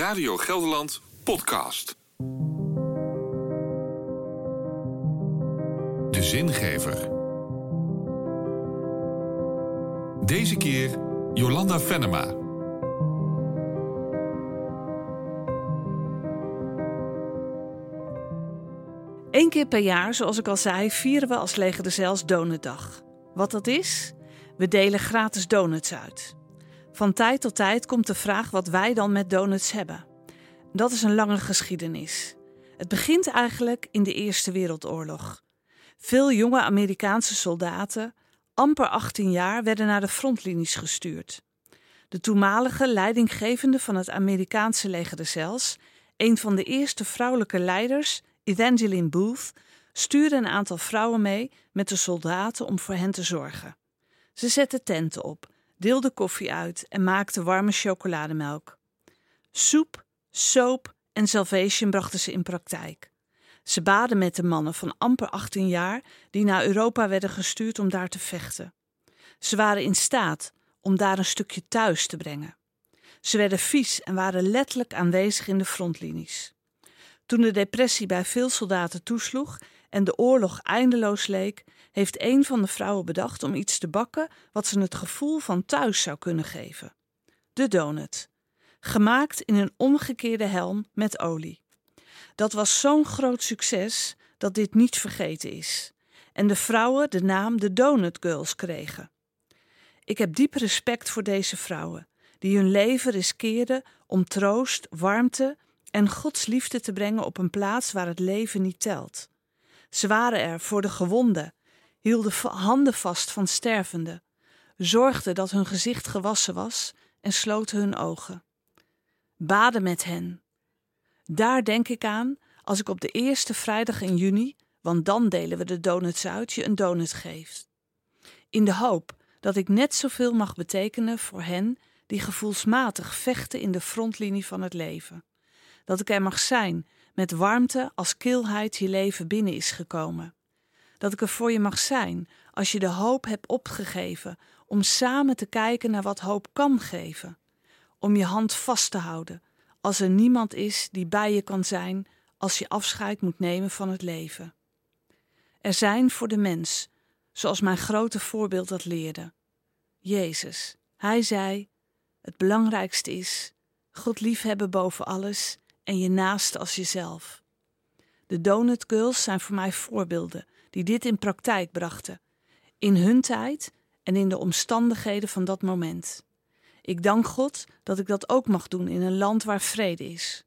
Radio Gelderland podcast. De zingever. Deze keer Jolanda Venema. Eén keer per jaar, zoals ik al zei, vieren we als Leger de Zels Donutdag. Wat dat is? We delen gratis donuts uit. Van tijd tot tijd komt de vraag wat wij dan met donuts hebben. Dat is een lange geschiedenis. Het begint eigenlijk in de Eerste Wereldoorlog. Veel jonge Amerikaanse soldaten, amper 18 jaar, werden naar de frontlinies gestuurd. De toenmalige leidinggevende van het Amerikaanse leger de Zels, een van de eerste vrouwelijke leiders, Evangeline Booth, stuurde een aantal vrouwen mee met de soldaten om voor hen te zorgen. Ze zetten tenten op, deelden koffie uit en maakten warme chocolademelk. Soep, soap en salvation brachten ze in praktijk. Ze baden met de mannen van amper 18 jaar die naar Europa werden gestuurd om daar te vechten. Ze waren in staat om daar een stukje thuis te brengen. Ze werden vies en waren letterlijk aanwezig in de frontlinies. Toen de depressie bij veel soldaten toesloeg en de oorlog eindeloos leek, heeft een van de vrouwen bedacht om iets te bakken wat ze het gevoel van thuis zou kunnen geven. De donut. Gemaakt in een omgekeerde helm met olie. Dat was zo'n groot succes dat dit niet vergeten is. En de vrouwen de naam de Donut Girls kregen. Ik heb diep respect voor deze vrouwen, die hun leven riskeerden om troost, warmte en Gods liefde te brengen op een plaats waar het leven niet telt. Ze waren er voor de gewonden, hielden handen vast van stervenden, zorgden dat hun gezicht gewassen was en sloten hun ogen. Baden met hen. Daar denk ik aan als ik op de eerste vrijdag in juni, want dan delen we de donuts uit, je een donut geeft. In de hoop dat ik net zoveel mag betekenen voor hen die gevoelsmatig vechten in de frontlinie van het leven. Dat ik er mag zijn met warmte als kilheid je leven binnen is gekomen. Dat ik er voor je mag zijn als je de hoop hebt opgegeven om samen te kijken naar wat hoop kan geven. Om je hand vast te houden als er niemand is die bij je kan zijn als je afscheid moet nemen van het leven. Er zijn voor de mens, zoals mijn grote voorbeeld dat leerde. Jezus, hij zei: Het belangrijkste is God liefhebben boven alles en je naaste als jezelf. De Donut Girls zijn voor mij voorbeelden die dit in praktijk brachten, in hun tijd en in de omstandigheden van dat moment. Ik dank God dat ik dat ook mag doen in een land waar vrede is,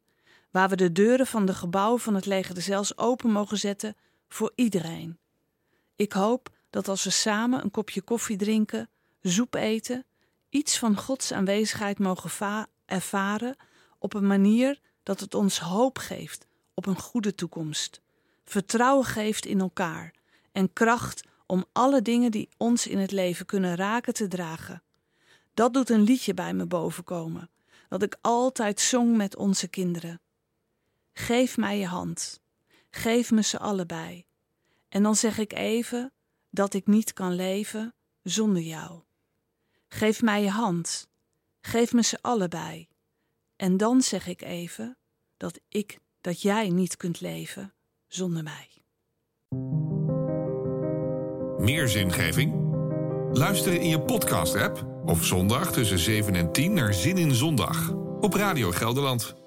waar we de deuren van de gebouwen van het leger zelfs open mogen zetten voor iedereen. Ik hoop dat als we samen een kopje koffie drinken, soep eten, iets van Gods aanwezigheid mogen ervaren op een manier dat het ons hoop geeft op een goede toekomst, vertrouwen geeft in elkaar en kracht om alle dingen die ons in het leven kunnen raken te dragen. Dat doet een liedje bij me bovenkomen, dat ik altijd zong met onze kinderen. Geef mij je hand, geef me ze allebei. En dan zeg ik even dat ik niet kan leven zonder jou. Geef mij je hand, geef me ze allebei. En dan zeg ik even dat ik, dat jij niet kunt leven zonder mij. Meer zingeving? Luister in je podcast-app of zondag tussen 7 en 10 naar Zin in Zondag op Radio Gelderland.